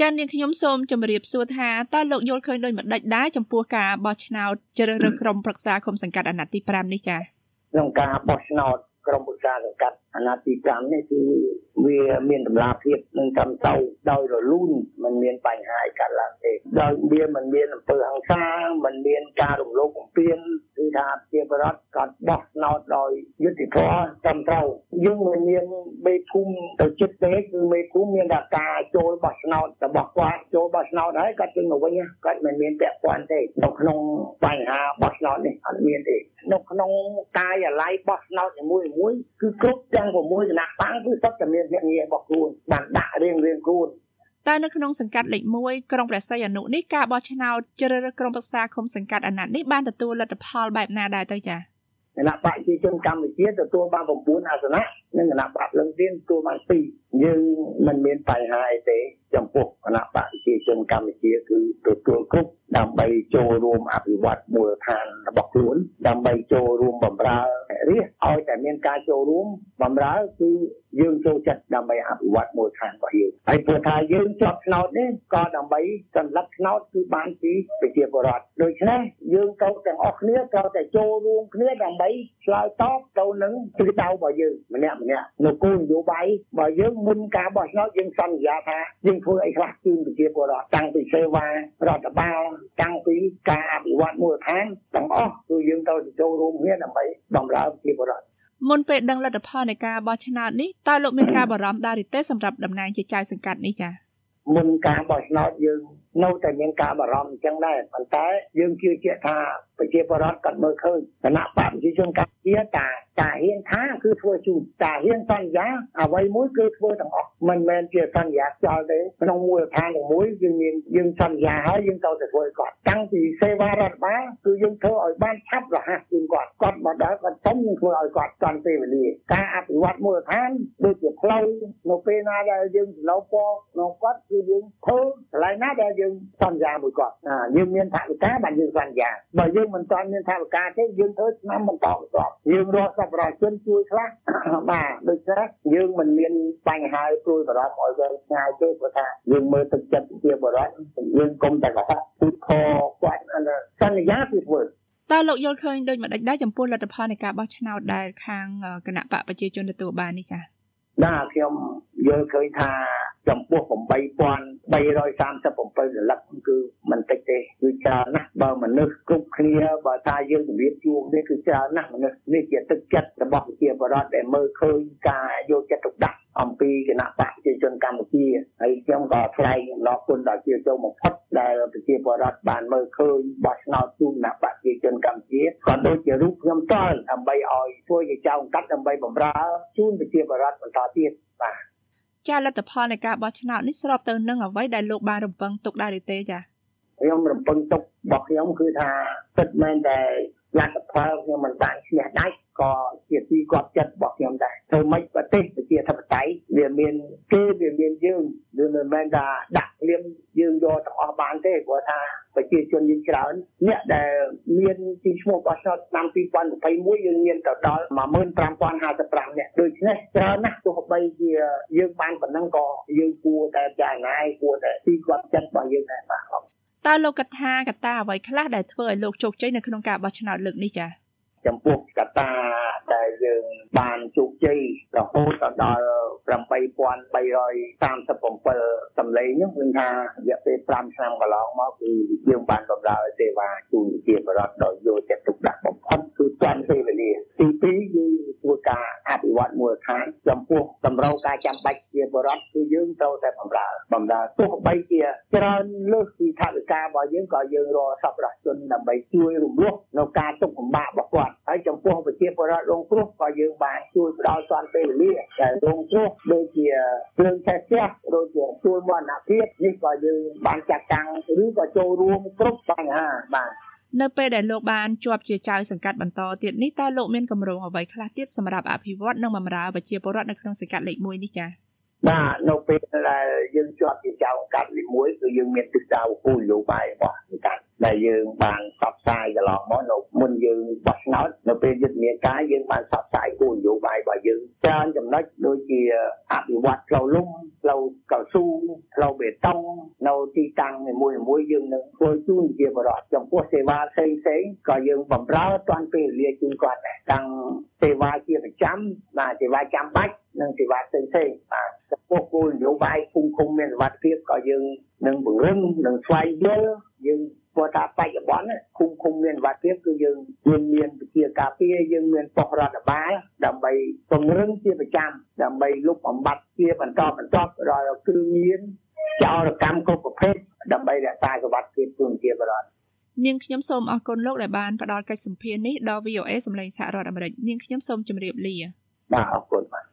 ចា៎នាងខ្ញុំសូមជម្រាបសួរថាតើលោកយល់ឃើញដូចម្ដេចដែរចំពោះការបោះឆ្នោតជ្រើសរើសក្រុមប្រឹក្សាគុំសង្កាត់អាណត្តិទី5នេះចា៎ក្នុងការបោះឆ្នោតក្រុមប្រឹក្សាសង្កាត់អាណត្តិទី5នេះគឺ វាមានតម្លាភាពនឹងត្រឹមត្រូវដោយរលូនมันមានបញ្ហាអីកើតឡើងទេដោយវាមិនមានអំពើហិង្សាមិនមានការរំលោភបំពានគឺថាជាបរដ្ឋគាត់បោះឆ្នោតដោយយុត្តិធម៌ត្រឹមត្រូវយើងមិនមានមេភូមិទៅចិត្តទេគឺមេភូមិមានតែការចូលបោះឆ្នោតរបស់គាត់ចូលបោះឆ្នោតហើយគាត់ចេញមកវិញគាត់មិនមានពាក់ព័ន្ធទេនៅក្នុងបញ្ហាបោះឆ្នោតនេះអត់មានទេនៅក្នុងកាយអាល័យបោះឆ្នោតមួយមួយគឺគ្រប់ទាំង6គណៈបកគឺសុទ្ធតែមានភ្នាក់ងាររបស់ខ្លួនបានដាក់រៀងរៀងខ្លួនតែនៅក្នុងសង្កាត់លេខ1ក្រុងព្រះសីហនុនេះការបោះឆ្នោតជ្រើសរើសក្រុមប្រឹក្សាឃុំសង្កាត់អាណត្តិនេះបានទទួលលទ្ធផលបែបណាដែរទៅចា៎គណៈបកប្រជាជនកម្ពុជាទទួលបាន9អាសនៈនិងគណៈបកលឹងទៀនទទួលបាន2យើងមិនមានបញ្ហាអីទេ ចំពោះគណៈបកប្រជាជនកម្ពុជាគឺទទួលគ្រប់ដើម្បីចូលរួមអភិវឌ្ឍមូលដ្ឋានរបស់ខ្លួនដើម្បីចូលរួមបម្រើរាជឲ្យតែមានការចូលរួមបម្រើគឺយើងចូលចិត្តដើម្បីអភិវឌ្ឍមូលដ្ឋានរបស់យើងហើយព្រោះថាយើងជាប់ឆ្នោតនេះក៏ដើម្បីសម្លឹកឆ្នោតគឺបានពីប្រជាពលរដ្ឋដូច្នេះយើងទៅទាំងអស់គ្នាត្រូវតែចូលរួមគ្នាដើម្បីឆ្លើយតបទៅនឹងទិសដៅរបស់យើងម្នាក់ម្នាក់នៅគោលនយោបាយរបស់យើងមុនការបោះឆ្នោតយើងសន្យាថាយើងធ្វើអីខ្លះជូនប្រជាពលរដ្ឋតាំងពីសេវារដ្ឋបាលតាំងពីការអភិវឌ្ឍមូលដ្ឋានទាំងអស់គឺយើងត្រូវចូលរួមគ្នាដើម្បីបម្រើប្រជាពលរដ្ឋមុនពេលដឹងលទ្ធផលនៃការបោះឆ្នោតនេះតើលោកមានការបារម្ភដែរឬទេសម្រាប់តំណែងជាចៅសង្កាត់នេះចា៎មុនការបោះឆ្នោតយើងនៅតែមានការបារម្ភអញ្ចឹងដែរប៉ុន្តែយើងជឿជាក់ថា ប្រជាពលរដ្ឋគាត់មើលឃើញគណៈបព្វជិជនកម្ពុជាតាតាហ៊ានថាគឺធ្វើជូនតាហ៊ានសន្យាអ្វីមួយគឺធ្វើទាំងអស់មិនមែនជាសន្យាខ្យល់ទេក្នុងមូលដ្ឋានទាំងមួយយើងមានយើងសន្យាហើយយើងទៅតែធ្វើគាត់តាំងពីសេវារដ្ឋបាលគឺយើងធ្វើឲ្យបានឆាប់រហ័សជាងគាត់គាត់មកដល់គាត់សុំយើងធ្វើឲ្យគាត់តាន់ពេលវេលាការអភិវឌ្ឍមូលដ្ឋានដូចជាផ្លូវនៅពេលណាដែលយើងសំណូមពរក្នុងគាត់គឺយើងធ្វើកន្លែងណាដែលយើងសន្យាមួយគាត់យើងមានថវិកាបានយើងសន្យាបើយើងមិនទាន់មានថវិកាទេយើងធ្វើឆ្នាំបន្តបន្ទាប់យើងរស់សប្បុរសជនជួយខ្លះបាទដូច្នេះយើងមិនមានបញ្ហាព្រួយបារម្ភឲ្យវែងឆ្ងាយទេព្រោះថាយើងមើលទឹកចិត្តជាបរិបទយើងគុំតែកុហកគឺខគាត់សន្យាគឺធ្វើតើលោកយល់ឃើញដូចម្ដេចដែរចំពោះលទ្ធផលនៃការបោះឆ្នោតដែលខាងគណៈបកប្រជាជនទទួលបាននេះចា៎បាទខ្ញុំយល់ឃើញថា ចំពោះ8337រលឹកគឺមិនតិចទេគឺច្រើនណាស់បើមនុស្សគ្រប់គ្នាបើថាយើងជម្រាបជួងនេះគឺច្រើនណាស់មនុស្សនេះជាទឹកចិត្តរបស់ប្រជាពលរដ្ឋដែលមើលឃើញការយកចិត្តទុកដាក់អំពីគណៈបកប្រជាជនកម្ពុជាហើយខ្ញុំក៏ថ្លែងអំណរគុណដល់ជាចូលបំផុតដែលប្រជាពលរដ្ឋបានមើលឃើញបោះឆ្នោតជូនគណៈបកប្រជាជនកម្ពុជាក៏ដូចជារូបខ្ញុំតល់ដើម្បីឲ្យធ្វើជាចៅអង្កាត់ដើម្បីបម្រើជូនប្រជាពលរដ្ឋបន្តទៀតបាទ ចាលទ្ធផលនៃការបោះឆ្នោតនេះស្របទៅនឹងអ្វីដែលលោកបានរំពឹងទុកដែរឬទេចាខ្ញុំរំពឹងទុករបស់ខ្ញុំគឺថាពិតមែនតែលទ្ធផលខ្ញុំមិនបានឈ្នះដាច់ក៏ជាទីគាត់ចិត្តរបស់ខ្ញុំដែរធ្វើម៉េចប្រទេសប្រជាធិបតេយ្យវាមានគេវាមានយើងវាមិនមែនថាដាក់លៀមយើងយកទាំងអស់បានទេព្រោះថា ប្រជាជនយើងច្រើនអ្នកដែលមានទីឈ្មោះបោះឆ្នោតឆ្នាំ2021យើងមានទៅដល់15055នាក់ដូច្នេះច្រើនណាស់ទោះបីជាយើងបានប៉ុណ្ណឹងក៏យើងគួរតែចារណាយគួរតែទីគាត់ចិត្តរបស់យើងដែរបាទតើលោកកថាកតាអ្វីខ្លះដែលធ្វើឲ្យលោកជោគជ័យនៅក្នុងការបោះឆ្នោតលើកនេះចា៎ចំពោះកតាដែលយើងបានជោគជ័យរហូតដល់ 8337សម្លេងនោះគឺថារយៈពេល5ឆ្នាំកន្លងមកគឺយើងបានបម្រើសេវាជូនប្រជាពលរដ្ឋដោយយកចិត្តទុកដាក់បំផុតគឺទាន់ពេលវេលាទី2គឺធ្វើការអភិ វឌ្ឍមូលដ្ឋានចំពោះតម្រូវការចាំបាច់ជាពលរដ្ឋគឺយើងត្រូវតែបម្រើបម្រើទោះបីជាច្រើនលើសពីថវិការបស់យើងក៏យើងរកសប្បុរសជនដើម្បីជួយរំលោះនៅការទុកលំបាករបស់គាត់ហើយចំពោះប្រជាពលរដ្ឋរងគ្រោះក៏យើងបានជួយផ្ដល់ទាន់ពេលវេលាដែលរងគ្រោះដូចជាភ្លើងឆេះផ្ទះដូចជាជួយមរណភាពនេះក៏យើងបានចាត់តាំងឬក៏ចូលរួមគ្រប់បញ្ហាបាទ នៅពេលដែលលោកបានជាប់ជាចៅសង្កាត់បន្តទៀតនេះតើលោកមានគម្រោងអ្វីខ្លះទៀតសម្រាប់អភិវឌ្ឍនិងបម្រើប្រជាពលរដ្ឋនៅក្នុងសង្កាត់លេខ1នេះចា៎បាទនៅពេលដែលយើងជាប់ជាចៅសង្កាត់លេខ1គឺយើងមានទិសដៅគោលនយោបាយរបស់សង្កាត់ ដែលយើងបានផ្សព្វផ្សាយកន្លងមកនៅមុនយើងបោះឆ្នោតនៅពេលយុទ្ធនាការយើងបានផ្សព្វផ្សាយគោលនយោបាយរបស់យើងច្រើនចំណុចដូចជាអភិវឌ្ឍផ្លូវលំគឺផ្លូវកៅស៊ូផ្លូវបេតុងនៅទីតាំងនីមួយៗយើងនឹងធ្វើជូនជាបរិបទចំពោះសេវាផ្សេងផ្សេងក៏យើងបំរើតាន់ពេលវេលាជូនគាត់ដែរតាំងសេវាជាប្រចាំបាទសេវាចាំបាច់និងសេវាផ្សេងផ្សេងបាទចំពោះគោលនយោបាយគុំគុំមានសុវត្ថិភាពក៏យើងនឹងបង្រឹងនិងស្វែងយល់យើង ព្រោះថាបច្ចុប្បន្នគុំគុំមានវត្តភាពគឺយើងមានមានវិជាការពារយើងមានប៉ុស្តិ៍រដ្ឋបាលដើម្បីពង្រឹងជាប្រចាំដើម្បីលុបបំបត្តិជាបន្តបន្ទាប់ដល់គ្រឿងញៀនចោរកម្មគ្រប់ប្រភេទដើម្បីរក្សាសុវត្ថិភាពជូនជាបរិបទនាងខ្ញុំសូមអរគុណលោកដែលបានផ្ដល់កិច្ចសម្ភារនេះដល់ VOA សម្លេងសហរដ្ឋអាមេរិកនាងខ្ញុំសូមជម្រាបលាបាទអរគុណបាទ